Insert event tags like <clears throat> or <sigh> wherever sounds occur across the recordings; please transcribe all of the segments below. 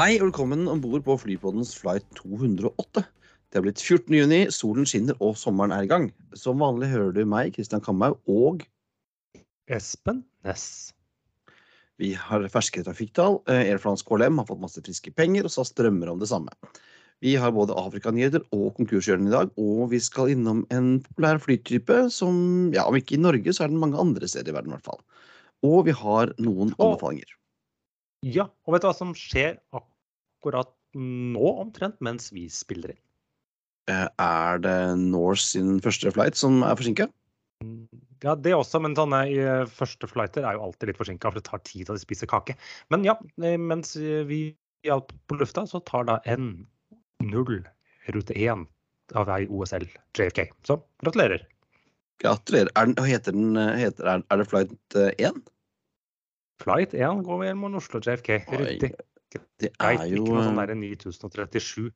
Hei og velkommen om bord på flypodens flight 208. Det er blitt 14. juni, solen skinner og sommeren er i gang. Som vanlig hører du meg, Kristian Kamhaug, og Espen Næss. vi har ferske trafikktall. Eh, Air France KLM har fått masse friske penger, og SAS drømmer om det samme. Vi har både Afrikanyheter og konkurshjørnet i dag, og vi skal innom en populær flytype som, ja, om ikke i Norge, så er den mange andre steder i verden i hvert fall. Og vi har noen anbefalinger. Ja, og vet du hva som skjer akkurat nå, omtrent mens vi spiller inn? Eh, Er det Norse sin første flight som er forsinka? Ja, det også, men sånne eh, første flighter er jo alltid litt forsinka, for det tar tid til de spiser kake. Men ja, eh, mens vi er på lufta, så tar da N0 rute 1 av vei OSL JFK. Så gratulerer. Gratulerer. Er, den, heter den, heter, er, er det flight eh, 1? Flight 1 går vel mellom Oslo JFK. Riktig. Det er jo ikke noe sånn derre der 9037.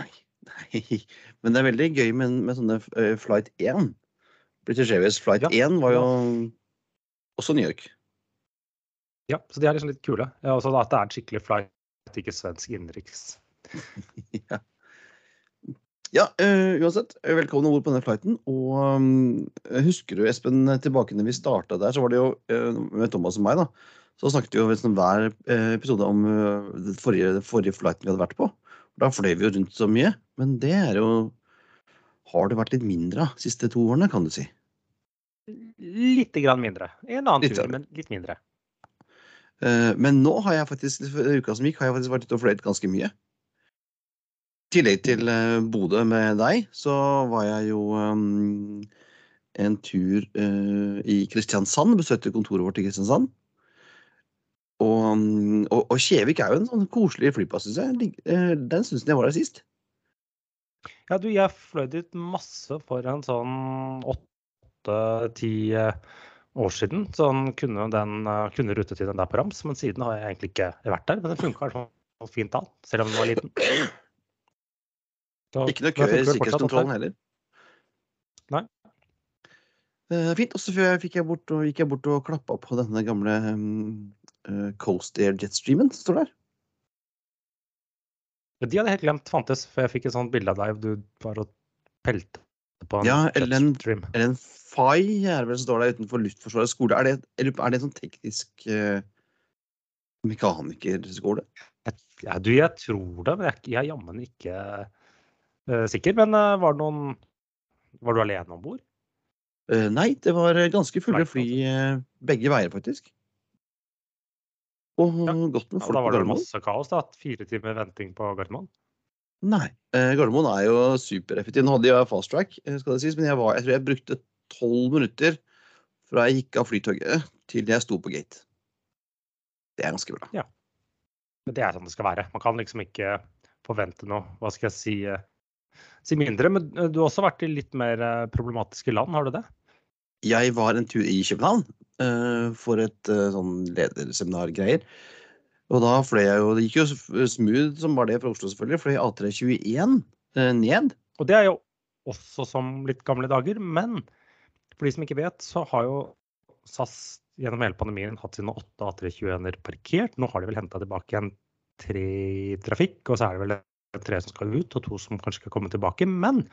Nei, <laughs> nei. Men det er veldig gøy med, med sånne eh, flight 1. British Airways flight Ja, 1 var jo også New York. Ja, så de er liksom litt kule. Ja, også at det er en skikkelig flight, ikke svensk innenriks. <laughs> ja, ja uh, uansett. eh, Velkommen om bord på denne flighten. Og um, husker du, Espen, tilbake når vi starta der, så var det jo uh, med Thomas og meg, da. Så snakket vi jo liksom hver eh, episode om eh, den forrige, den forrige flighten vi hadde vært på. Da fløy vi jo rundt så mye. Men det er jo Har det vært litt mindre de siste to årene, kan du si. Litt grann mindre. En annen Litt tur, men litt mindre. Eh, Men nå har jeg faktisk, uka som gikk, har jeg faktisk vært ute og fløyet ganske mye. I tillegg til Bodø med deg, så var jeg jo um, en tur uh, i Kristiansand. Besøkte kontoret vårt i Kristiansand. Og, um, og, og Kjevik er jo en sånn koselig flyplass, syns jeg. Eh, Den syns jeg var der sist. Ja, du, jeg fløy dit masse for en sånn åtte-ti år siden. Sånn kunne, den, eh, kunne rutetiden der på rams, men siden har jeg egentlig ikke vært der. Men den funka sånn fint da, selv om den var liten. <clears throat> Så Ikke noe kø i sikkerhetskontrollen heller. Eh, fint. Og så fikk jeg bort og, gikk jeg bort og klappa på denne gamle um, eh, Coast Air Jetstreamen som står der. De hadde helt glemt fantes, for jeg fikk et sånt bilde av deg. Du var og pelte på en Ja, eller en- jetstream. Eller en FAI er vel som står der utenfor Luftforsvarets skole. Er det, er det en sånn teknisk uh, mekanikerskole? Ja, du, jeg tror det, men jeg, jeg er jammen ikke uh, sikker. Men uh, var det noen Var du alene om bord? Eh, nei, det var ganske fulle fly eh, begge veier, faktisk. Og Ja, godt med Ja, folk da var det masse kaos, da. Fire timer venting på Gardermoen. Nei. Eh, Gardermoen er jo supereffektiv. Nå hadde jeg fast track, skal det sies, men jeg, var, jeg tror jeg brukte tolv minutter fra jeg gikk av flytoget til jeg sto på gate. Det er ganske bra. Men det er sånn det skal være. Man kan liksom ikke forvente noe, hva skal jeg si, si mindre. Men eh, du har også vært i litt mer eh, problematiske land, har du det? Jeg var en tur i København uh, for et uh, sånn lederseminargreier. Og da fløy jeg jo Det gikk jo smooth som var det fra Oslo, selvfølgelig. Fløy A321 uh, ned. Og det er jo også som litt gamle dager, men for de som ikke vet, så har jo SAS gjennom hele pandemien hatt sine åtte A321-er parkert. Nå har de vel henta tilbake igjen tre i trafikk, og så er det vel tre som skal ut, og to som kanskje skal komme tilbake. Men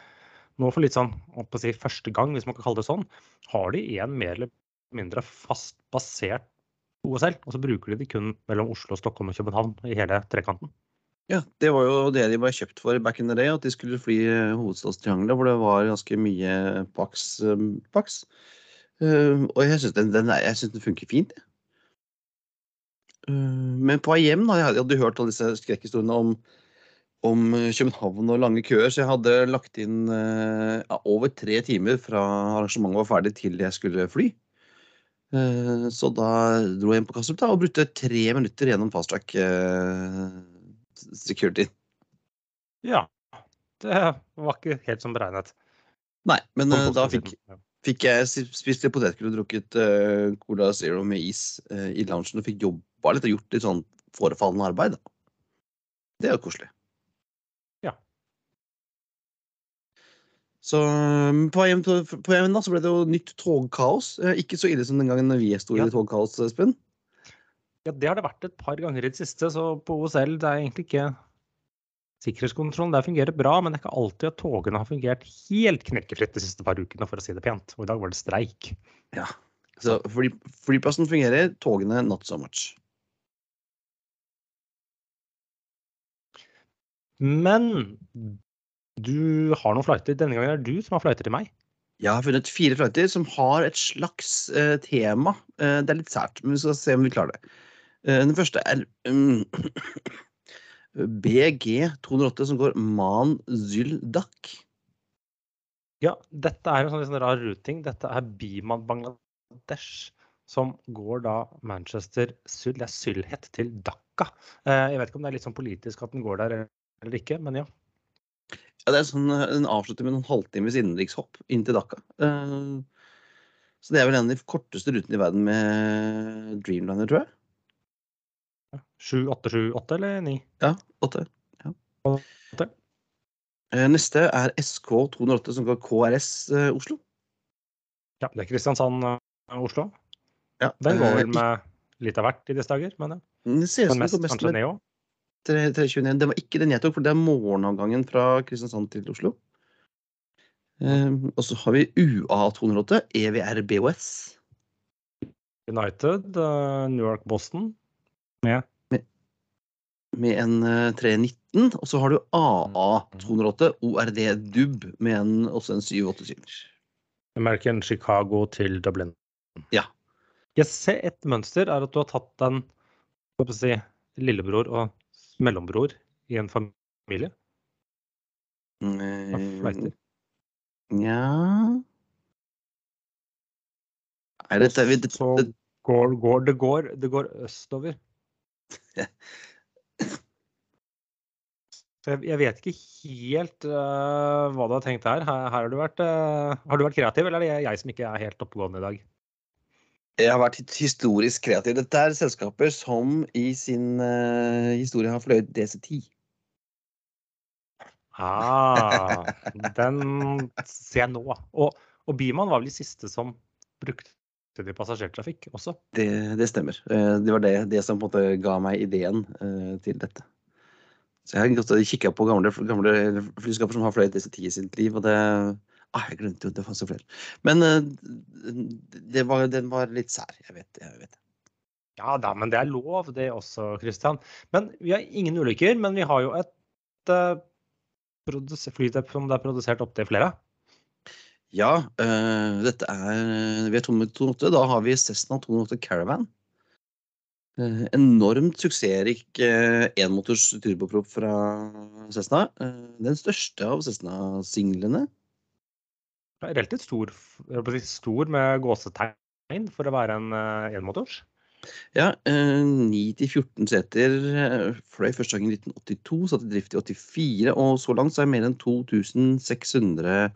nå for litt sånn, si, første gang, hvis man kan kalle det sånn, har de en mer eller mindre fast basert OSL, og så bruker de de kun mellom Oslo, Stockholm og København i hele trekanten. Ja, Det var jo det de var kjøpt for back in the day, at de skulle fly eh, hovedstadstriangelet, hvor det var ganske mye Pax. eh, Pax. Uh, og jeg syns den, den, synes den funker fint. Eh, men på vei hjem da, jeg hadde- jeg hørt alle disse skrekkhistoriene om, om eh, København og lange køer, så jeg hadde lagt inn eh, ja, over tre timer fra arrangementet var ferdig til jeg skulle fly. Eh, så da dro jeg inn på Kastrup og brukte tre minutter gjennom fast track security. Ja, det var ikke helt som beregnet. Nei, men da fikk, fikk jeg spist litt potetgull og drukket Cola Zero med is i loungen og fikk jobba litt og gjort litt sånn forefallende arbeid. Det er jo koselig. Ja. Så um, på vei på vei da, så ble det jo nytt togkaos. Eh, Ikke så ille som den gangen vi sto Ja. i togkaos, Espen. Ja, det har det vært et par ganger i det siste, så på OSL det er egentlig ikke Sikkerhetskontrollen der fungerer bra, men det er ikke alltid at togene har fungert helt knirkefritt de siste par ukene, for å si det pent. Og i dag var det streik. Ja. Så fly, flyplassen fungerer, togene not so much. Men du har noen flighter. Denne gangen er det du som har flighter til meg. Jeg har funnet fire flighter som har et slags uh, tema. Uh, det er litt sært, men vi skal se om vi klarer det. Uh, den første er um, <clears throat> BG208, som går Man Zyldak. Ja, dette er en sånn, sånn rar routing. Dette er Biman Bangladesh, som går da Manchester Syl, det er Sylhet til Dhaka. Jeg vet ikke om det er litt sånn politisk at den går der eller ikke, men ja. Ja, det er sånn, Den avslutter med noen halvtimes innenrikshopp inn til Dhaka. Eh, så det er vel en av de korteste rutene i verden med Dreamliner, tror jeg. 7878 eller 9? Ja, åtte. Ja. Åtte. Eh, Neste er SK208, som går KRS eh, Oslo. Ja, det er Kristiansand, eh, Oslo. Ja, Den går eh, vel med litt av hvert i disse dager, men jeg. Det ser ut som mest kanskje med Neo. 321. Det var ikke den jeg tok, for det er morgenavgangen fra Kristiansand til Oslo. Um, og så har vi UA208, EVR BOS. United, uh, New York, Boston. Med med en uh, 319. Og så har du AA208, ORD DUB, med en, også en 787. American Chicago til Dublin. Ja. Jeg ser et mønster er at du har tatt den si, lillebror og mellombror i en familie. flighter. Nja Nei, dette det, Så det, går, går, det, går, det går østover. <laughs> Jeg, jeg vet ikke helt uh, hva du har tenkt her. Her, her har, du vært, uh, har du vært kreativ, eller er det jeg som ikke er helt oppegående i dag? Jeg har vært historisk kreativ. Dette er selskaper som i sin uh, historie har fløyet DC-10. Ah, den ser jeg nå. Og, og Biman var vel de siste som brukte det i passasjertrafikk også. Det, det stemmer. Eh, Det var det, det som på en måte ga meg ideen uh, til dette. Så jeg har kikka på gamle, gamle flyskaper som har fløyet DC-10 i sitt liv, og det ah, Jeg glemte jo det fantes flere. Men uh, det var, den var litt sær. Jeg vet. Jeg vet. Ja da, men det er lov det også, Christian. Men vi har ingen ulykker, men vi har jo et uh, flytepp som det er produsert opptil flere. Ja, uh, dette er Vi er 208. Da har vi Cessna 208 Caravan. Uh, enormt suksessrik uh, enmotors turboprop fra Cessna. Eh, den største av Cessna-singlene. Relativt stor, stor med gåsetegn for å være en uh, enmotors. Ja, eh, 9-14 seter. eh, Fløy første gang i 1982, satt i drift i 84, og så langt så er mer enn 2600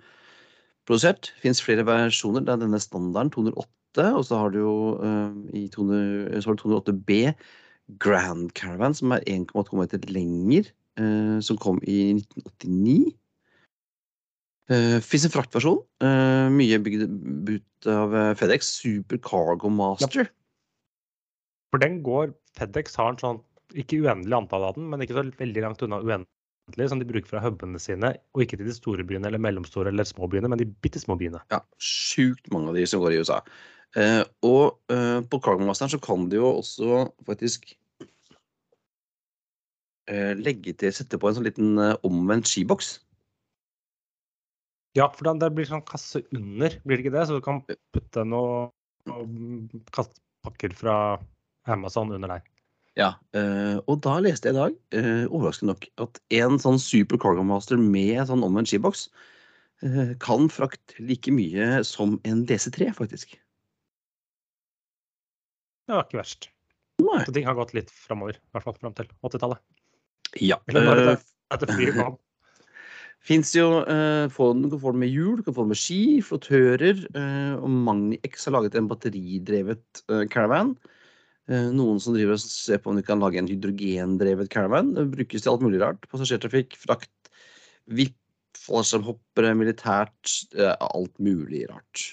produsert. Fins flere versjoner. Det er denne standarden 208, og så har du jo eh, i 200, så har du 208B Grand Caravan, som er 1,2 meter lenger, eh, som kom i 1989. Uh, Fins en fraktversjon. Uh, mye bygd ut av eh, FedEx. Super Cargo Master. For den går FedEx har en sånn, ikke uendelig antall av den, men ikke så veldig langt unna uendelig, som de bruker fra hubene sine, og ikke til de store byene eller mellomstore eller små byene, men de bitte små byene. Ja, sjukt mange av de som går i USA. Uh, og uh, på Cargo Master så kan de jo også faktisk uh, legge til, sette på en sånn liten eh, omvendt skiboks. Ja, for da- det blir sånn kasse under, blir det ikke det? Så du kan putte noe noe pakker fra Amazon under der. Ja, eh, og da leste jeg i dag, eh, overraskende nok, at en sånn Super Cargo Master med sånn omvendt skiboks eh, kan frakte like mye som en DC3, faktisk. Det var ikke verst. Nei. Så ting har gått litt framover, i hvert fall fram til 80-tallet. Ja. Eller bare etter, etter flyet kom. Fins jo eh, Du kan få den med hjul, du kan få den med ski, flottører. Eh, og MagniX har laget en batteridrevet eh, caravan. Eh, noen som driver og ser på om de kan lage en hydrogendrevet caravan. Det brukes til alt mulig rart. Passasjertrafikk, frakt, VIP, fallskjermhoppere, militært. Alt mulig rart.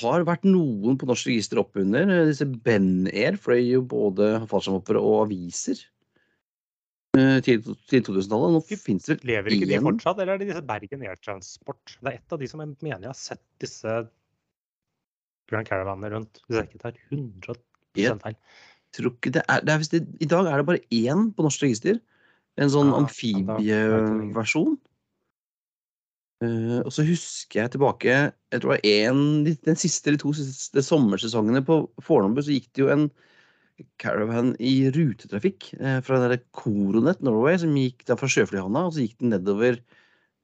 Har vært noen på norsk register oppunder. Disse Ben-Air fløy jo både fallskjermhoppere og aviser til, til 2000-tallet. Nå fins det Lever ikke de fortsatt, eller er det disse Bergen Air Transport? Det er et av de som jeg mener jeg har sett disse Grand Caravanene rundt, hvis jeg ikke tar 100 feil. Tror ikke det er, det er det, I dag er det bare én på norsk register. En sånn ja, amfibieversjon. Uh, og så husker jeg tilbake jeg tror det var en, Den siste eller to siste sommersesongene på Fornebu så gikk det jo en caravan i rutetrafikk eh, fra den Coronet Norway som gikk da fra Sjøflyhavna, og så gikk den nedover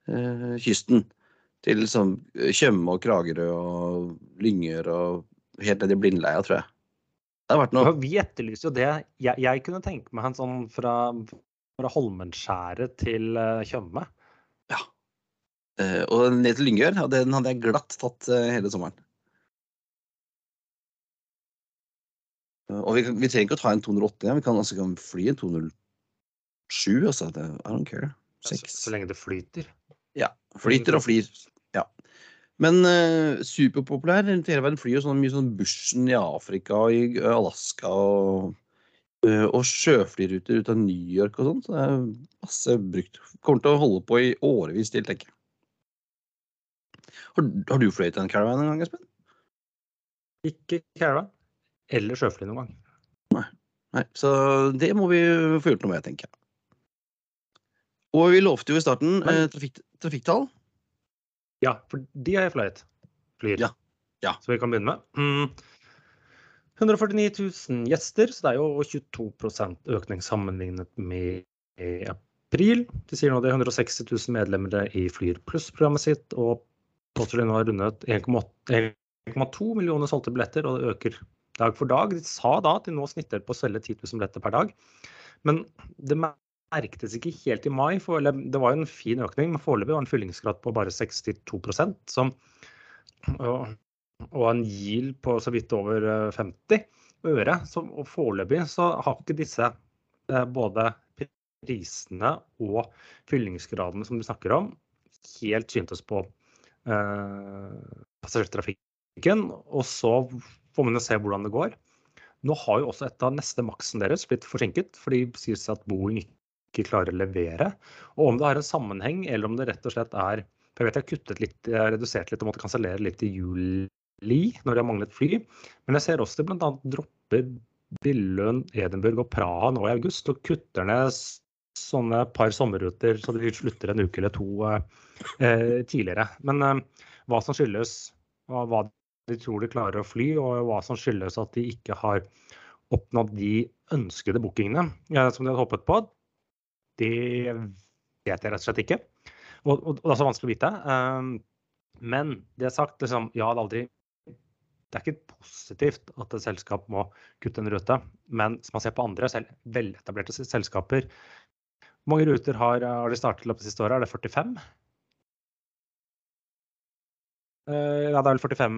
eh, kysten. Til liksom Tjøme og Kragerø og Lyngør og helt ned i Blindleia, tror jeg. Det har vært noe. Vi etterlyser jo det. Jeg, jeg kunne tenke meg en sånn fra, fra Holmenskjæret til Tjøme. Ja. Eh, og ned til Lyngør, og den hadde jeg glatt tatt uh, hele sommeren. Og vi, vi, trenger ikke å ta en 208, ja. vi kan, altså, kan fly en 207. Altså, det, I don't care. Så, så, lenge det flyter? Ja. Flyter og flyr. Ja. Men superpopulær. Hele verden flyr sånn, mye sånn Bushen i Afrika og i Alaska. og og sjøflyruter ut av New York og sånn. Så det er masse brukt. Kommer til å holde på i årevis til, tenker jeg. Har, har du fløyet en caravan en gang, Espen? Ikke caravan. Eller sjøfly noen gang. Nei. Nei. Så det må vi få gjort noe med, tenker jeg. Og vi lovte jo i starten eh, trafikk, trafikktall. Ja, for de har jeg fløyet. Flyr. Ja. ja. Så vi kan begynne med. Mm. 149 000 gjester, så det er jo 22% økning sammenlignet med april. De sier nå det er 160 000 medlemmer i Flyr pluss-programmet sitt, og nå har rundet 1,2 millioner solgte billetter, og det øker dag for dag. De sa da at de nå snitter på å selge 10 000 billetter per dag. Men det merktes ikke helt i mai. For, det var jo en fin økning, men foreløpig var en fyllingsgrad på bare 62% som, og, og en yield på så vidt over 50 eh, øre. Så, og foreløpig så har ikke disse eh, både prisene og fyllingsgradene som du snakker om, helt syntes på Eh, passasjertrafikken. Og så får man se hvordan det går. Nå har jo også et av neste maksen deres blitt forsinket, for de sier seg at Boeing ikke klarer å levere. Og om det har en sammenheng, eller om det rett og slett er For jeg vet jeg har kuttet litt, jeg har redusert litt og måtte kansellere litt i juli når de har manglet fly. Men jeg ser også de bl.a. dropper Billund, Edinburgh og Praha nå i august og kutter ned sånne par sommerruter så de slutter en uke eller to eh, tidligere. Men eh, hva som skyldes og hva de tror de klarer å fly, og hva som skyldes at de ikke har oppnådd de ønskede bookingene som de hadde håpet på, det vet jeg rett og slett ikke. Og, og, og det er så vanskelig å vite. Um, men det er sagt, liksom, ja, det er aldri det er ikke positivt at et selskap må kutte en rute, men som man ser på andre selv, veletablerte selskaper hvor mange ruter har, har de startet løpet siste året? Er det 45? Uh, eh, ja, det er vel 45,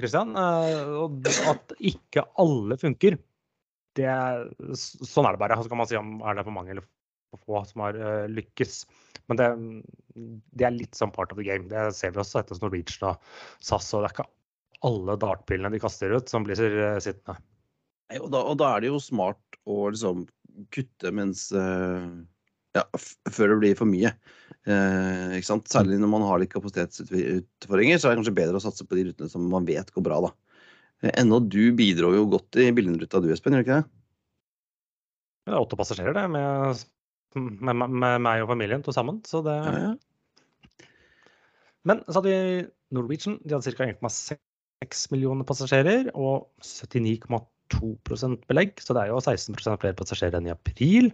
Kristian. Uh, eh, og at ikke alle funker, det, sånn er det bare. Så kan man si om er det for mange eller for få som har uh, lykkes. Men det, det, er litt sånn part of the game. Det ser vi også etter Norwegian og SAS. og Det er ikke alle dartpillene de kaster ut, som blir sittende. Og da, og da, er det jo smart å liksom kutte mens uh ja, før det blir for mye. Eh, ikke sant? Særlig når man har litt kapasitetsutfordringer, så er det kanskje bedre å satse på de rutene som man vet går bra. da. Eh, ennå du bidro jo godt i Billundruta du, Espen, gjør du ikke det? Det er åtte passasjerer, det, med, med, med, meg og familien to sammen. Så det ja, ja. Men så hadde vi Norwegian. De hadde ca. 1,6 millioner passasjerer og 79,2% belegg. Så det er jo 16 flere passasjerer enn i april.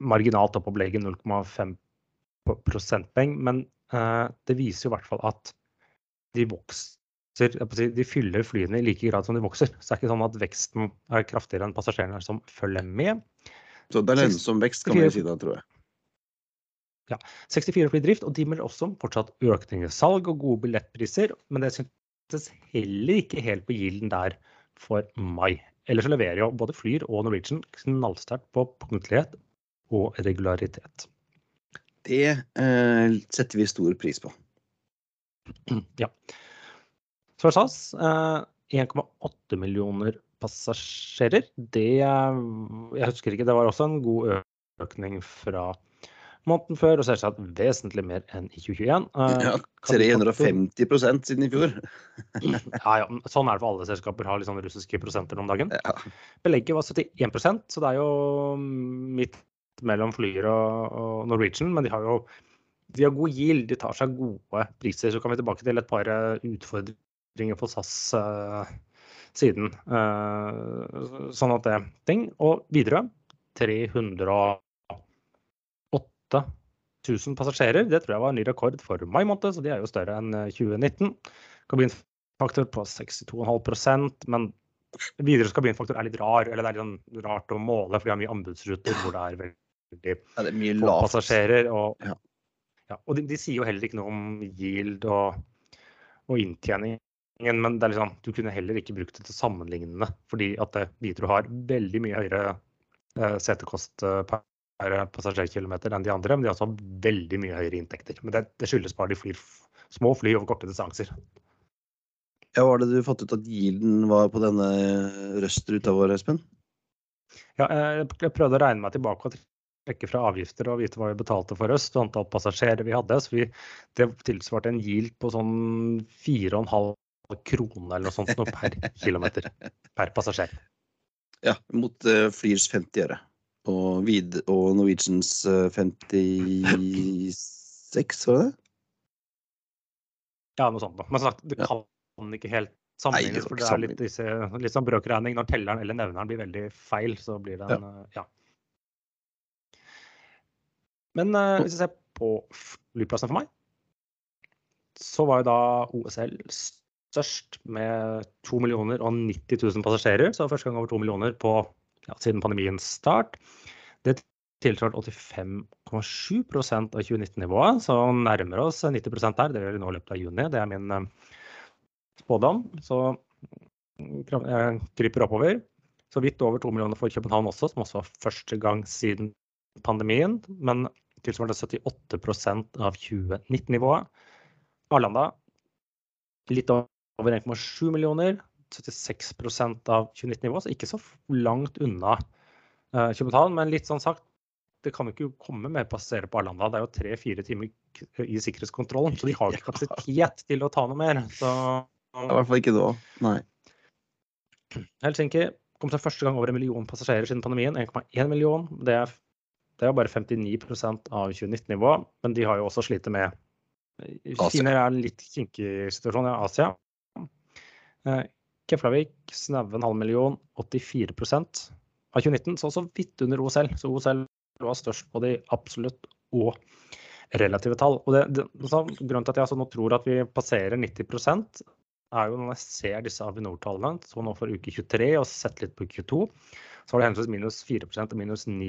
Marginalt opp opplegget belegget 0,5 prosentpoeng. Men uh, det viser jo i hvert fall at de vokser De fyller flyene i like grad som de vokser. Så det er ikke sånn at veksten er kraftigere enn passasjerene som følger med. Så det er lønnsom vekst, kan man si da, tror jeg. Ja. 64 fly drift, og de melder også om fortsatt økning i salg og gode billettpriser. Men det syntes heller ikke helt på gilden der for mai. Ellers så leverer jo både Flyr og Norwegian knallsterkt på punktlighet og regularitet. Det eh, setter vi stor pris på. <clears throat> Ja. Så for SAS, 1,8 millioner passasjerer. Det Jeg husker ikke, det var også en god økning fra måneden før, og selvsagt vesentlig mer enn i 2021. Ja, 350 siden i fjor. <clears throat> ja, ja, sånn er det for alle selskaper, har litt sånne russiske prosenter om dagen. Ja. Belegget var 71% så det er jo midt mellom Flyer og, og Norwegian. Men de har jo de har god gild, de tar seg gode priser. Så kan vi tilbake til et par utfordringer på SAS uh, siden. Uh, sånn at det ting. Og videre 308 000 passasjerer. Det tror jeg var en ny rekord for mai måned, så de er jo større enn 2019. Eh, kabinfaktor på 62,5% men Widerøes kabinfaktor er litt rar. Eller det er litt sånn rart å måle, for de har mye anbudsruter hvor det er veldig ja, det er mye få passasjerer. Og, ja. Ja, og de, de, sier jo heller ikke noe om yield og, og inntjeningen, Men det liksom, du kunne heller ikke brukt det til sammenlignende, fordi at Widerøe har veldig mye høyere eh, setekost eh, per passasjerkilometer enn de andre, men de har også veldig mye høyere inntekter. Men det, det skyldes bare de flyr små fly over korte distanser. Ja, Var det du fant ut at yielden var på denne røstruta vår, Espen? Ja, jeg prøvde å regne meg tilbake og trekke fra avgifter og vite hva vi betalte for oss, og antall passasjerer vi hadde. Så vi, det tilsvarte en yield på sånn 4,5 kroner eller noe sånt noe per <laughs> kilometer per passasjer. Ja, mot uh, Flyrs 50 øre og, vid, og Norwegians 56, eh, var det? Ja, noe sånt. Men sagt, det kan ikke helt sammenlignes. for det er litt, disse, litt sånn brøkregning. Når telleren eller nevneren blir veldig feil, så blir det en ja. Eh, ja. Men uh, hvis vi ser på flyplassene for meg, så var jo da OSL størst med 2 millioner og 90 000 passasjerer. Så første gang over 2 millioner på ja, siden pandemiens start. Det tilsvarte 85,7% av 2019-nivået, så nærmer oss 90% der. Det gjør vi nå i løpet av juni. Det er min uh, spådom. Så jeg kryper oppover. Så vidt over 2 millioner for København også, som også var første gang siden pandemien. Men tilsvarende 78% av 2019-nivået. Arlanda litt over 1,7 millioner. 76% av 2019-nivået, så ikke så langt unna uh, København. Men litt sånn sagt, det kan jo ikke komme mer passasjerer på Arlanda. Det er jo tre-fire timer i sikkerhetskontrollen, så de har ikke <laughs> kapasitet til å ta noe mer. Så, I hvert fall ikke da. Nei. Helsinki kom seg første gang over en million passasjerer siden pandemien. 1,1 million. Det er, det er jo bare 59% av 2019-nivå, men de har jo også slitt med Kina er en litt kinkig situasjon i ja, Asia. Eh, Keflavik snaue en halv million, 84% av 2019, så også vidt under OSL. Så OSL var størst på de absolutt og relative tall. Og det, det, grunnen til at jeg altså nå tror at vi passerer 90 er jo når jeg ser disse Avinor-tallene, så nå for uke 23 og sett litt på uke 22, så var det henholdsvis minus 4 og minus 9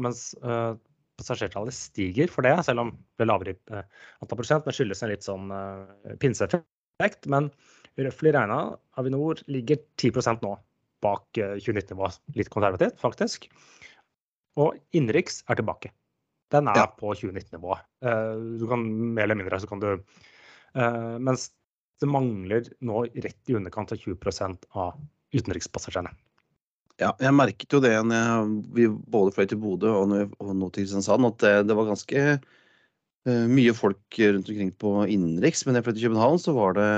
mens uh, passasjertallet stiger for det, selv om det er lavere uh, antall prosent, men skyldes en litt sånn uh, pinseeffekt. Men Røftlig regna, Avinor ligger 10% nå bak 2019-nivå. Eh, Litt konservativt, faktisk. Og innenriks er tilbake. Den er ja. på 2019-nivået. Eh, du kan mer eller mindre, så kan du eh, Mens det mangler nå rett i underkant av 20% av utenrikspassasjerene. Ja, jeg merket jo det når vi både fløy til Bodø og nå til Kristiansand, at det, det var ganske uh, mye folk rundt omkring på innenriks, men da jeg fløy til København, så var det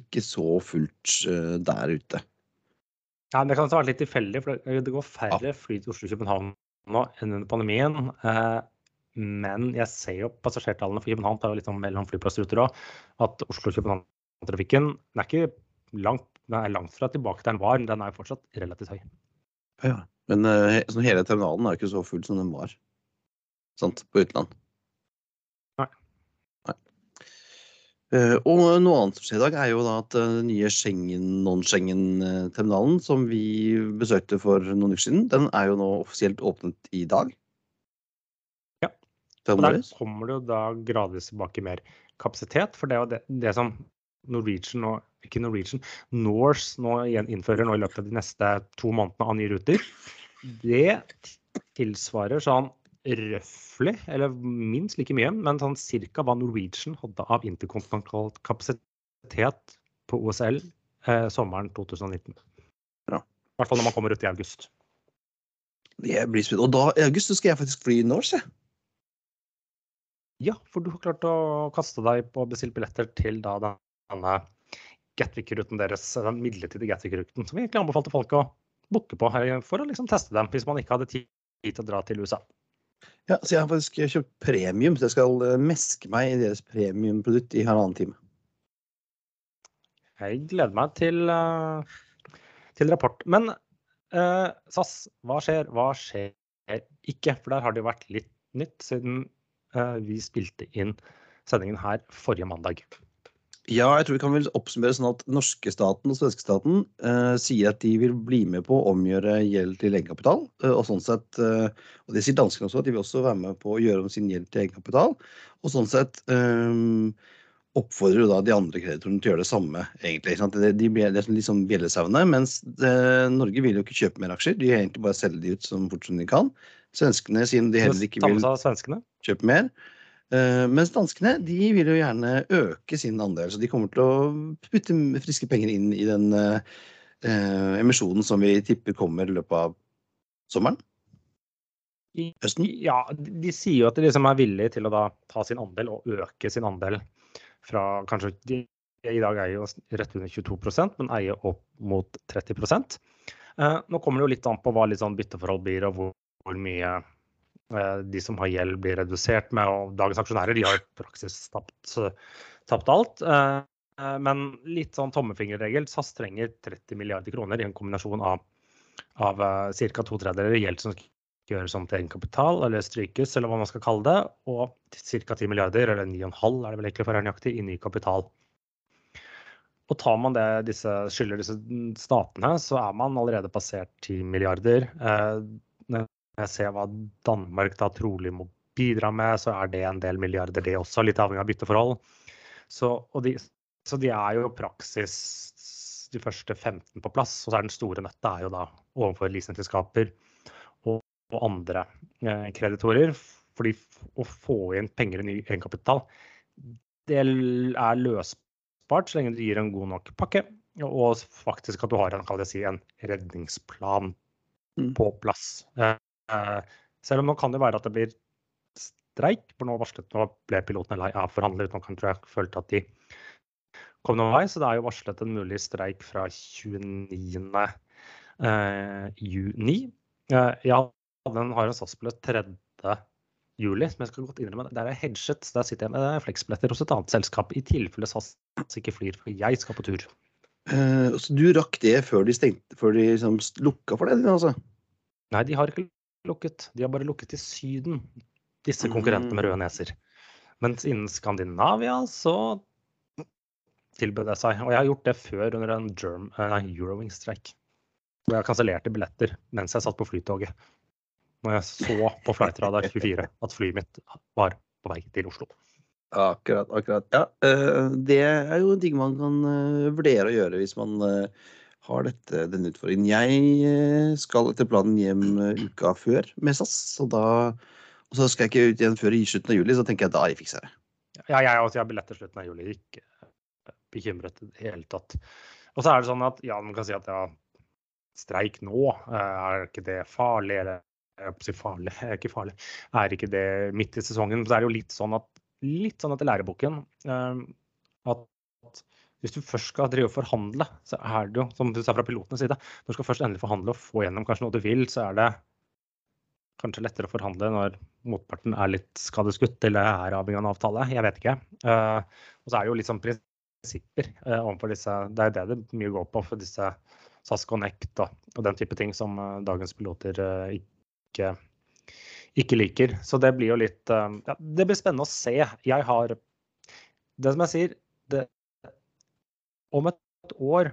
ikke så fullt uh, der ute. Ja, men Det kan ha vært litt tilfeldig, for det går færre ja. fly til Oslo-København nå enn under pandemien. Uh, men jeg ser jo passasjertallene for København tar jo litt sånn mellom flyplassruter òg, at Oslo-København-trafikken er ikke langt, den er langt fra tilbake der den var, men den er jo fortsatt relativt høy. Ja, Men sånn, hele terminalen er jo ikke så full som den var sant, på utenland. Eh, og noe annet som skjer i dag, er jo da at den eh, nye Schengen, non-Schengen-terminalen som vi besøkte for noen uker siden, den er jo nå offisielt åpnet i dag. Ja. Og der kommer det jo da gradvis tilbake mer kapasitet. For det er jo det, det som Norwegian og ikke Norwegian, Norse nå innfører nå i løpet av de neste to månedene av nye ruter. Det tilsvarer sånn røftlig, eller minst like mye, men sånn cirka hva Norwegian hadde av interkontinental kapasitet på OSL eh, sommeren 2019. Ja. I hvert fall når man kommer ut i august. Det blir spennende. Og da, i august så skal jeg faktisk fly Norse. Ja, for du har klart å kaste deg på bestilt billetter til da denne Gatwick-ruten deres, den midlertidige Gatwick-ruten, som vi egentlig anbefalte folk å booke på for å liksom teste dem, hvis man ikke hadde tid til å dra til USA. Ja, så jeg har faktisk kjøpt premium, så jeg skal eh, meske meg i deres premiumprodukt i halvannen time. Jeg gleder meg til, uh, til rapport. Men eh, SAS, hva skjer? Hva skjer ikke? For der har det jo vært litt nytt siden eh, vi spilte inn sendingen her forrige mandag. Ja, jeg tror vi kan vel oppsummere sånn at norske staten og svenske staten eh, sier at de vil bli med på å omgjøre gjeld til egenkapital. Eh, og sånn sett, eh, og det sier danskene også, at de vil også være med på å gjøre om sin gjeld til egenkapital. Og sånn sett oppfordrer jo da de andre kreditorene til å gjøre det samme, egentlig. Sant? De, de, det er litt sånn bjellesauende, mens Norge vil jo ikke kjøpe mer aksjer. De vil egentlig bare selge de ut så fort som de kan. Svenskene, siden de heller ikke vil kjøpe mer. Uh, mens danskene de vil jo gjerne øke sin andel, så de kommer til å putte friske penger inn i den uh, emisjonen som vi tipper kommer i løpet av sommeren? Høsten? Ja, de sier jo at de liksom er villige til å da ta sin andel og øke sin andel fra kanskje de i dag eier jo rett under 22% men eier opp mot 30 uh, Nå kommer det jo litt an på hva litt sånn bytteforhold blir, og hvor, hvor mye Eh, de som har gjeld, blir redusert med. Og dagens aksjonærer de har i praksis tapt, tapt alt. Eh, eh, men litt sånn tommefingerregel. SAS trenger 30 milliarder kroner i en kombinasjon av, av ca. to tredjedeler gjeld som skal gjøres om til egenkapital, eller strykes, eller hva man skal kalle det, og ca. 10 milliarder, eller 9,5 er det vel egentlig for nøyaktig, i ny kapital. Og tar man det, disse, skylder disse statene, så er man allerede passert 10 milliarder. Jeg ser hva Danmark da trolig må bidra med, så er det en del milliarder, det også, litt avhengig av bytteforhold. Så, de, så de er jo i praksis de første 15 på plass. Og så er den store nøtta er jo da overfor leasingselskaper og, og, andre eh, kreditorer. Fordi å få inn penger i ny egenkapital, det er løsbart så lenge du gir en god nok pakke. Og faktisk at du har en, si, en redningsplan mm. på plass. Eh, selv om nå kan det være at det blir streik, for nå varslet nå ble pilotene lei av forhandlere Nå kan jeg følte at de kom noen vei. Så det er jo varslet en mulig streik fra 29. Eh, juni. Eh, ja, den har en SAS-billett 3. juli, som jeg skal godt innrømme. Der er hedget, så der sitter jeg med fleksbilletter hos et annet selskap, i tilfelle SAS ikke flyr, for jeg skal på tur. Uh, så du rakk det før de stengte, før de liksom lukka for det? altså? Nei, de har ikke lukket. De har bare lukket til Syden, disse konkurrentene med røde mm. neser. Mens innen Skandinavia så tilbød det seg. Og jeg har gjort det før under en uh, Eurowings-streik. Hvor jeg kansellerte billetter mens jeg satt på flytoget. Når jeg så på Flightradar 24 <laughs> at flyet mitt var på vei til Oslo. Akkurat. akkurat. Ja, uh, det er jo en ting man kan uh, vurdere å gjøre hvis man har dette, denne utfordringen. Jeg eh, skal etter planen hjem eh, uka før med SAS, og, da, og så skal jeg ikke ut igjen før i slutten av juli, så tenker jeg da jeg fikser det. Ja, jeg også. Jeg har billetter slutten av juli. Ikke eh, bekymret i det hele tatt. Og så er det sånn at ja, man kan si at ja, streik nå, er ikke det farlig? Eller jeg farlig, er <laughs> ikke farlig. Er ikke det midt i sesongen? Så er det jo litt sånn at litt sånn etter læreboken at hvis du først skal drive og forhandle, så er det jo, som du sa fra pilotenes side, når du skal først endelig forhandle og få gjennom kanskje noe du vil, så er det kanskje lettere å forhandle når motparten er litt skadeskutt eller er avhengig av en avtale. Jeg vet ikke. Uh, og så er det jo litt sånn prinsipper uh, overfor disse Det er det det mye går på for disse SAS Connect og, og den type ting som uh, dagens piloter ikke, ikke liker. Så det blir jo litt ja, Det blir spennende å se. Jeg har Det som jeg sier, om et år,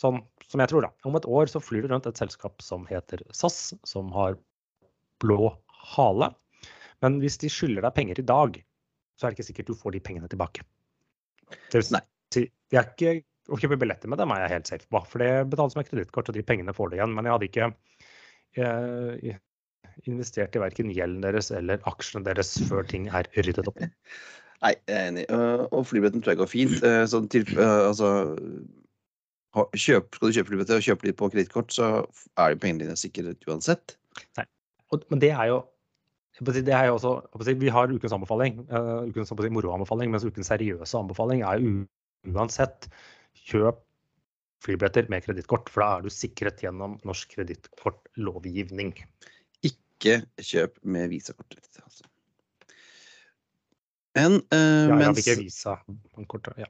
sånn som jeg tror, da, om et år så flyr det rundt et selskap som heter SAS, som har blå hale. Men hvis de skylder deg penger i dag, så er det ikke sikkert du får de pengene tilbake. Det vil si, jeg er ikke, å kjøpe billetter med dem er jeg helt safe på, for det betales med kredittkort, og de pengene får du igjen. Men jeg hadde ikke eh, investert i verken gjelden deres eller aksjene deres før ting er ryddet opp. <laughs> Nei, jeg er enig. Uh, og flybilletten tror jeg går fint. Uh, sånn til, uh, altså, kjøp, skal du kjøpe flybilletter og kjøpe litt på kredittkort, så er jo pengene dine sikret uansett. Nei. Og, men det er jo det er jo også, Vi har ukens anbefaling, ukens moroanbefaling, mens ukens seriøse anbefaling er jo uansett kjøp flybilletter med kredittkort, for da er du sikret gjennom norsk kredittkortlovgivning. Ikke kjøp med visakort. Altså. Men uh, ja, mens ikke visa ja.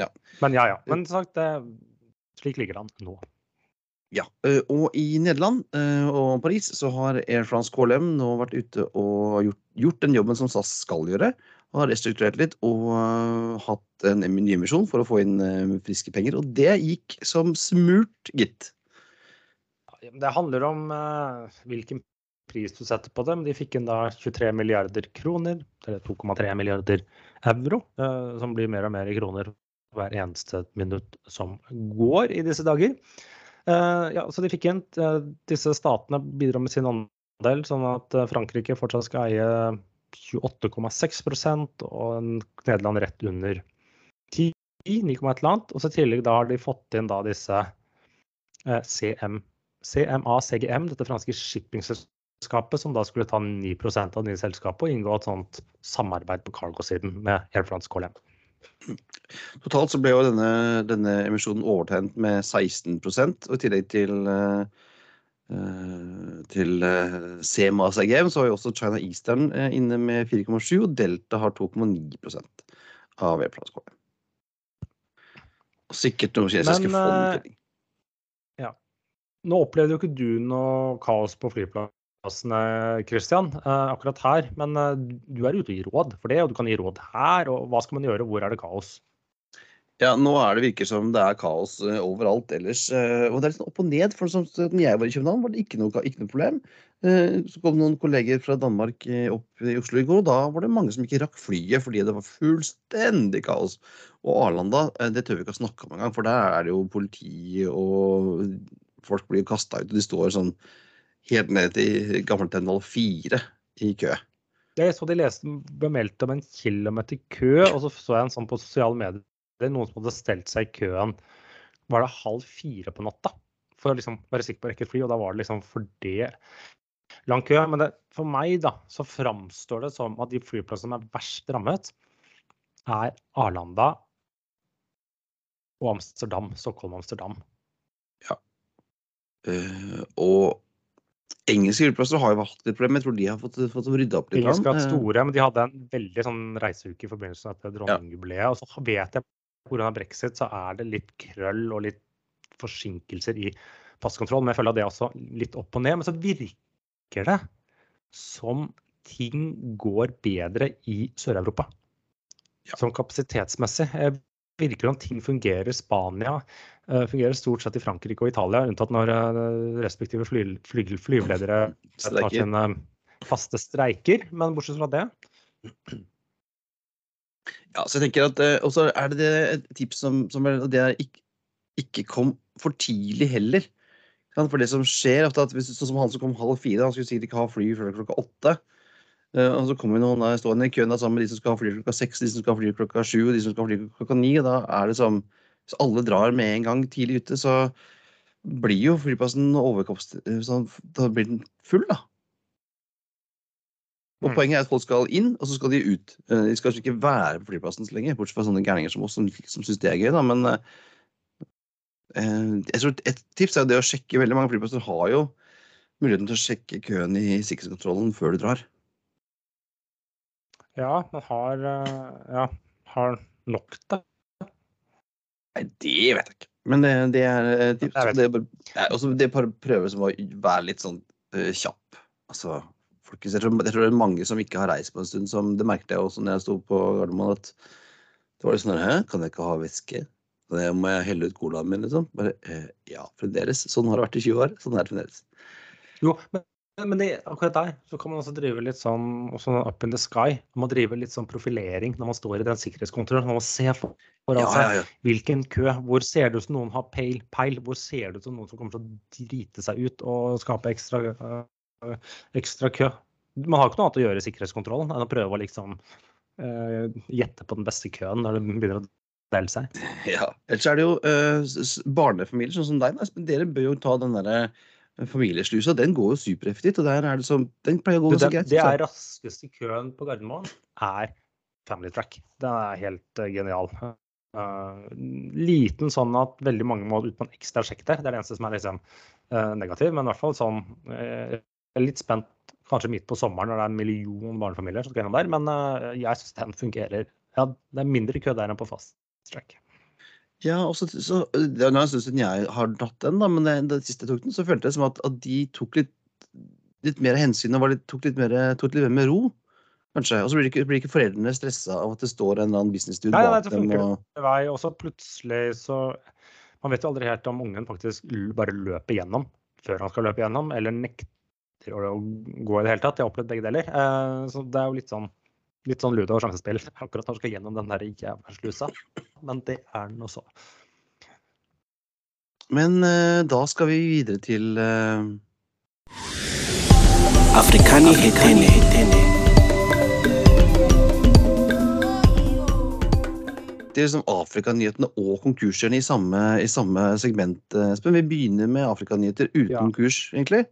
Ja. Men ja, ja. Men sagt, det, slik ligger det an nå. Ja, og i Nederland og Paris så har Air France KLM nå vært ute og gjort, gjort den jobben som SAS skal gjøre. Har restrukturert litt og hatt en nyemisjon for å få inn friske penger. Og det gikk som smurt, gitt. Det handler om hvilken pris du setter på dem. De fikk inn da 23 milliarder kroner, eller 2,3 milliarder euro, eh, som blir mer og mer i kroner hver eneste minutt som går i disse dager. Eh, ja, så de fikk inn eh, Disse statene bidrar med sin andel, sånn at Frankrike fortsatt skal eie 28,6% og Nederland rett under 10, 9, et eller annet. Og så i tillegg da har de fått inn da disse CM, CMA CGM, dette franske shippingselskapet selskapet, som da skulle ta 9% av nye selskapet og inngå et sånt samarbeid på cargo-siden med Air France KLM. Totalt så ble jo denne, denne emisjonen overtegnet med 16 og i tillegg til uh, til uh, CMA CGM så har jo også China Eastern inne med 4,7 og Delta har 2,9% av Air France KLM. Og sikkert noen kinesiske fond. Ja. Nå opplevde jo ikke du noe kaos på flyplassen plassene, Christian, eh, akkurat her. Men eh, du er ute og gir råd for det, og du kan gi råd her. og Hva skal man gjøre, hvor er det kaos? Ja, nå er det virker som det er kaos overalt ellers. Og det er litt sånn opp og ned. for som når jeg var i København, var det ikke noe, ikke noe problem. Så kom noen kolleger fra Danmark opp i Oslo i går, og da var det mange som ikke rakk flyet fordi det var fullstendig kaos. Og Arlanda, det tør vi ikke å snakke om engang, for der er det jo politi og folk blir kasta ut, og de står sånn helt ned til Gammeltendal 4 i kø. Jeg så de leste bemeldte om en kilometer kø, og så så jeg en sånn på sosiale medier. Noen som hadde stelt seg i køen var det halv fire på natta for å liksom være sikker på å rekke fly. Og da var det liksom for det lang kø. Men det, for meg da, så framstår det som at de flyplassene som er verst rammet, er Arlanda og Amsterdam. Stockholm-Amsterdam. Ja. Uh, og Engelske flyplasser har jo hatt litt problemer. Jeg tror de har fått, fått rydda opp litt. Engelske har hatt store, men de hadde en veldig sånn reiseuke i forbindelse med dronningjubileet. Ja. Og så vet jeg pga. brexit så er det litt krøll og litt forsinkelser i passkontroll. Men jeg føler det er også litt opp og ned. Men så virker det som ting går bedre i Sør-Europa. Ja. Sånn kapasitetsmessig. Det virker som ting fungerer. i Spania fungerer stort sett i Frankrike og Italia, unntatt når uh, respektive fly, fly, flyveledere <clears throat> tar sine faste streiker. Men bortsett fra det Ja, så jeg tenker at Og så er det et tips som, som det er ikke, ikke kom for tidlig heller. For det som skjer, ofte at hvis, sånn som han som kom halv fire, han skulle sikkert ikke ha fly før klokka åtte. Og så kommer noen der stående i køen da, sammen med de som skal ha fly klokka seks, de som skal ha fly klokka sju og de som skal ha fly klokka ni. Og da er det som Hvis alle drar med en gang tidlig ute, så blir jo flyplassen eh, sånn, Da blir den full, da. Og mm. Poenget er at folk skal inn, og så skal de ut. Uh, de skal ikke være på flyplassen så lenge, bortsett fra sånne gærninger som oss som, som syns det er gøy. da, men eh, jeg tror Et tips er det å sjekke Veldig mange flyplasser har jo muligheten til å sjekke køen i sikkerhetskontrollen før du drar. Ja, men har eh, Ja, har nok det? Nei, det vet jeg ikke. Men det, det er et tips. Det, er, også, det er bare prøve som å være litt sånn uh, kjapp. Altså, folk, jeg, tror, jeg tror det er mange som ikke har reist på en stund. Som, det merket jeg også når jeg sto på Gardermoen. at det var litt sånn Hæ, kan jeg ikke ha væske? Det må jeg helle ut colaen min, liksom? Bare, uh, ja, fremdeles. Sånn har det vært i 20 år. Sånn er det fremdeles. Jo, men men det, akkurat der så kan man også drive litt sånn også up in the sky. Man må drive litt sånn profilering når man står i den sikkerhetskontrollen. Man må se for, seg ja, ja, ja. hvilken kø. Hvor ser det ut som noen har peil, peil? Hvor ser det ut som noen som kommer til å drite seg ut og skape ekstra, øh, ekstra kø? Man har ikke noe annet å gjøre i sikkerhetskontrollen enn å prøve å liksom øh, gjette på den beste køen når det begynner å dele seg. Ja. Ellers er det jo øh, barnefamilier sånn som deg. Espen. Dere bør jo ta den derre familieslusa. Den går jo supereffektivt. og der er det som, den pleier å gå ganske så greit. Det er raskeste køen på Gardermoen er Family Track. Den er helt uh, genial. Uh, liten sånn at veldig mange må ut på en ekstra sjekk der. Det er det eneste som er liksom, uh, negativ. Men i hvert fall sånn litt spent kanskje midt på sommeren når det er en million barnefamilier som skal gjennom der. Men jeg syns den fungerer. Ja, det er mindre kø der enn på fast track. Ja, også, så, Det er en stund siden jeg har tatt den, da, men det, det siste jeg tok den, så følte jeg som at, at de tok litt, litt, mer hensyn og litt, tok litt mer, tok litt mer med ro. Kanskje. Og så blir ikke, blir ikke foreldrene stressa av at det står en eller annen business-dude bak nei, dem. Og... Vei, og så plutselig så Man vet jo aldri helt om ungen faktisk bare løper gjennom før han skal løpe gjennom, eller nekter å gå i det hele tatt. Jeg har opplevd begge deler. Eh, så det er jo litt sånn litt sånn ludo og sjansespill <laughs> akkurat når han skal gjennom den der jævla slusa. Men det er den også. Men uh, da skal vi videre til uh... Afrikani hetene. Det er liksom Afrikanyhetene og konkursene i samme, i samme segment. Eh, Espen, vi begynner med Afrikanyheter uten ja. konkurs, egentlig.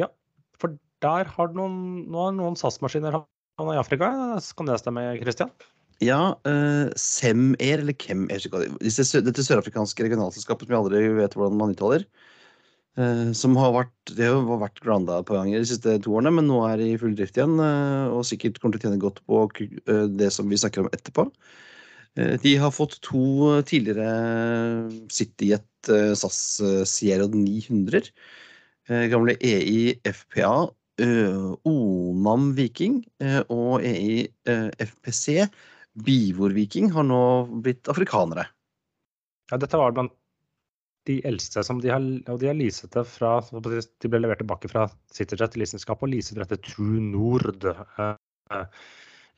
Ja, for der har noen, nå har noen SAS-maskiner havna i Afrika, kan det stemme, Christian? Ja, uh, Sem-Air, eller Kem-Air, dette sørafrikanske regionalselskapet som jeg aldri vet hvordan man uttaler. Uh, som har vært det har vært granda et par ganger de siste to årene, men nå er de i full drift igjen. Uh, og sikkert kommer til å tjene godt på uh, det som vi snakker om etterpå. De har fått to tidligere CityJet SAS Sierra 900. Gamle EI FPA Onam Viking og EI FPC Bivor Viking har nå blitt afrikanere. Ja, dette var blant de eldste som de har, og de har leaset det fra De ble levert tilbake fra til leasingselskapet og leaset til True Nord. Eh,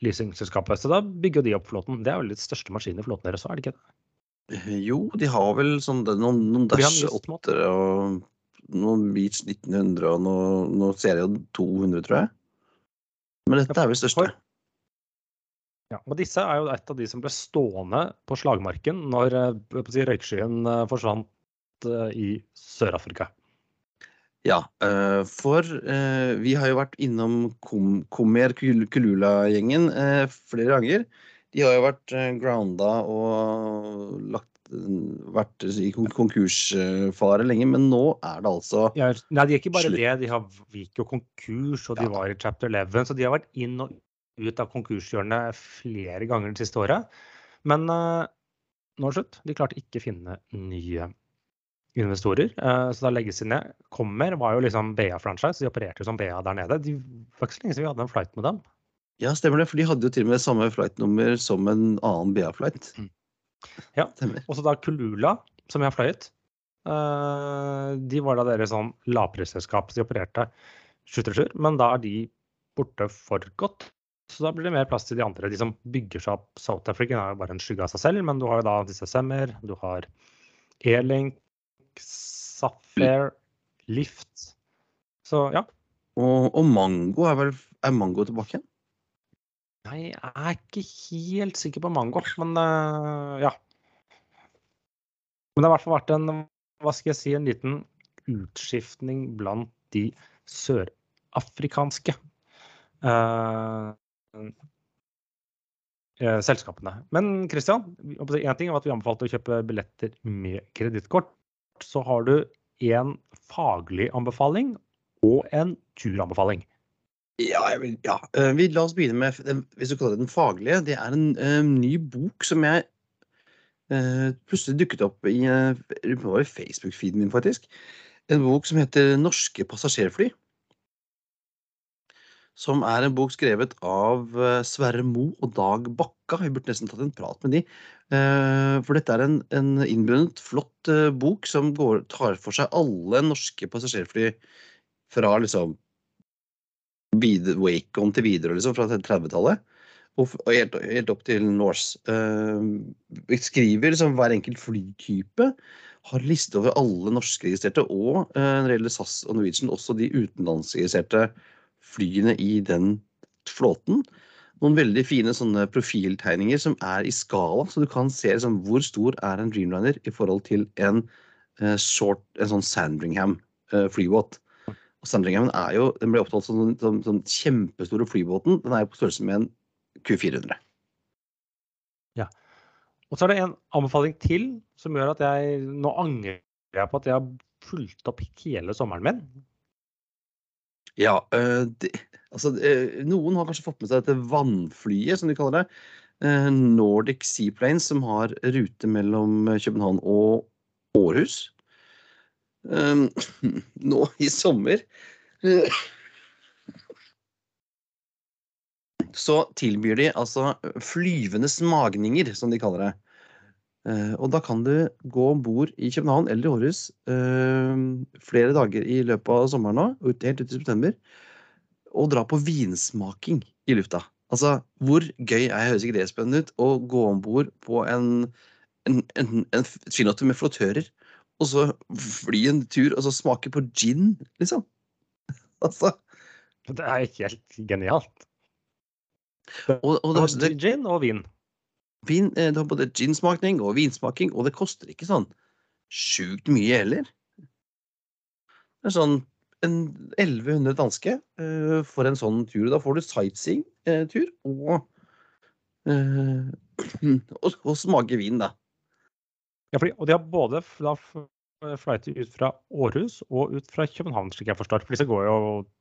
leasingselskapet. Så da bygger de opp flåten. Det er vel litt største maskin i flåten deres òg, er det ikke det? Jo, de har vel sånn, noen, noen Dash 8 og noen Beach 1900 og noe, noe serie 200, tror jeg. Men dette er vel største. Ja, og disse er jo et av de som ble stående på slagmarken når eh, si, røykskyen eh, forsvant eh, i Sør-Afrika. Ja, for vi har jo vært innom Komer Kulula-gjengen flere ganger. De har jo vært grounda og lagt vært i konkursfare lenge, men nå er det altså ja, Nei, de er ikke bare slutt. det. De har gikk jo konkurs, og de ja. var i chapter 11. Så de har vært inn og ut av konkurshjørnet flere ganger det siste året. Men uh, nå er det slutt. De klarte ikke å finne nye investorer, uh, så da legges de ned. Kommer var jo liksom BA-franchise, de opererte jo som BA der nede. Det var ikke så lenge siden vi hadde en flight med dem. Ja, stemmer det. For de hadde jo til og med samme flightnummer som en annen BA-flight. Mm. Ja. Og så da Kulula, som jeg fløyet. Uh, de var da deres sånn lavprisselskap. De opererte 737, men da er de borte for godt. Så da blir det mer plass til de andre. De som bygger seg opp South African, er jo bare en skygge av seg selv, men du har jo da disse Semmer, du har E-Link, Sapphire, Lift. Så ja. Og, og Mango er vel Er Mango tilbake igjen? Nei, jeg er ikke helt sikker på mango, men uh, ja. Men det har i hvert fall vært en, hva skal jeg si, en liten utskiftning blant de sørafrikanske uh, uh, selskapene. Men Christian, én ting er at vi anbefalte å kjøpe billetter med kredittkort. Så har du en faglig anbefaling og en turanbefaling. Ja, vil, ja. Eh, vi, la oss begynne med den, hvis du kaller det den faglige. Det er en uh, ny bok som jeg uh, plutselig dukket opp i, uh, Facebook-feeden min, faktisk. En bok som heter 'Norske passasjerfly'. Som er en bok skrevet av Sverre Mo og Dag Bakka. Vi burde nesten tatt en prat med de. For dette er en, en innbundet, flott bok som går, tar for seg alle norske passasjerfly fra liksom Wacon til Widerøe liksom, fra 30-tallet. Og, helt, helt, opp til Norse. Uh, skriver liksom hver enkelt flytype. Har liste over alle norskregistrerte og uh, når det gjelder SAS og Norwegian, også de utenlandsregistrerte flyene i den flåten. noen veldig fine sånne profiltegninger som er i skala, så du kan se liksom, hvor stor er en Dreamliner i forhold til en, eh, short, en sånn Sandringham eh. Og Sandringhamen er jo, den ble opptalt som den kjempestore flybåten. Den er jo på størrelse med en Q400. Og så er det en anbefaling til som gjør at jeg nå angrer jeg på at jeg har fulgt opp hele sommeren min. Ja, De, altså øh, Noen har kanskje fått med seg dette vannflyet, som de kaller det. Eh, Nordic Seaplanes, som har rute mellom København og Århus. Um, <clears throat> nå i sommer så tilbyr de altså flyvende smagninger, som de kaller det. Eh, og da kan du gå om bord i København eller i Århus eh, flere dager i løpet av sommeren nå, helt ut i september, og dra på vinsmaking i lufta. Altså, hvor gøy er høres ikke det spennende ut å gå om bord på en, en, en, en frilatter med flottører, og så fly en tur og så smake på gin, liksom? <laughs> Altså, Det er helt genialt. og, og det, det, Gin og vin. Vin, eh, du har både ginsmakning og vinsmaking, og det koster ikke sånn sjukt mye heller. Det er sånn en 1100 danske uh, for en sånn tur. Da får du sightseeing-tur og, uh, <clears throat> og, og smake vin, da. Ja, fordi, og de har både da flighter ut fra Århus og ut fra København, slik jeg forstår. For disse går jo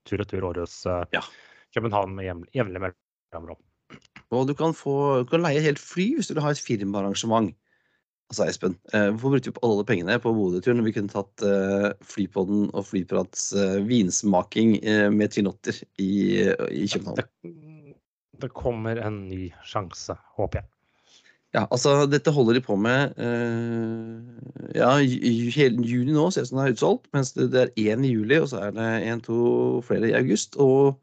tur og tur Århus, eh, Ja. Med jevn- jevnlig mellomrom. Og du kan, få, du kan leie helt fly hvis du vil ha et firmaarrangement. Altså, Espen, eh, hvorfor brukte vi opp alle pengene på Bodø-turen når vi kunne tatt eh, Flypodden og Flyprats eh, vinsmaking med trinotter i, i København? Det, det kommer en ny sjanse, håper jeg. Ja, altså dette holder de på med Ja, hele juni nå ser det ut som det er utsolgt. Mens det, det er én i juli, og så er det én, to flere i august. Og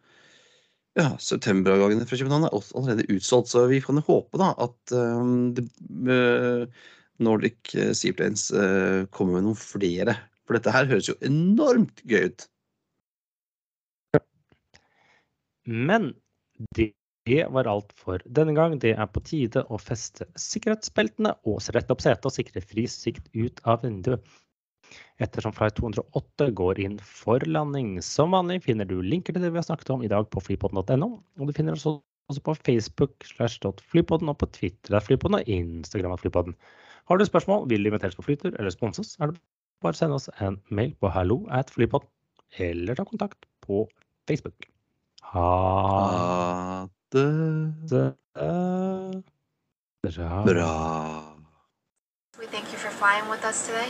ja, septemberavgangene fra København er også allerede utsolgt. Så vi kan jo håpe da at um, det, eh, Nordic Seaplanes uh, kommer med noen flere. For dette her høres jo enormt gøy ut. Men det var alt for denne gang. Det er på tide å feste sikkerhetsbeltene og rette opp setet og sikre fri sikt ut av vinduet. Ettersom flight 208 går inn for landing. Som vanlig finner du linker til det vi har snakket om i dag på flypodden.no. Og du finner oss også på Facebook slash flypodden og på Twitter at flypodden og Instagram at flypodden. Har du spørsmål, vil du inviteres på flytur eller sponses, er det bare å sende oss en mail på hallo at flypodden, eller ta kontakt på Facebook. Ha det bra. bra. We thank you for flying with us today.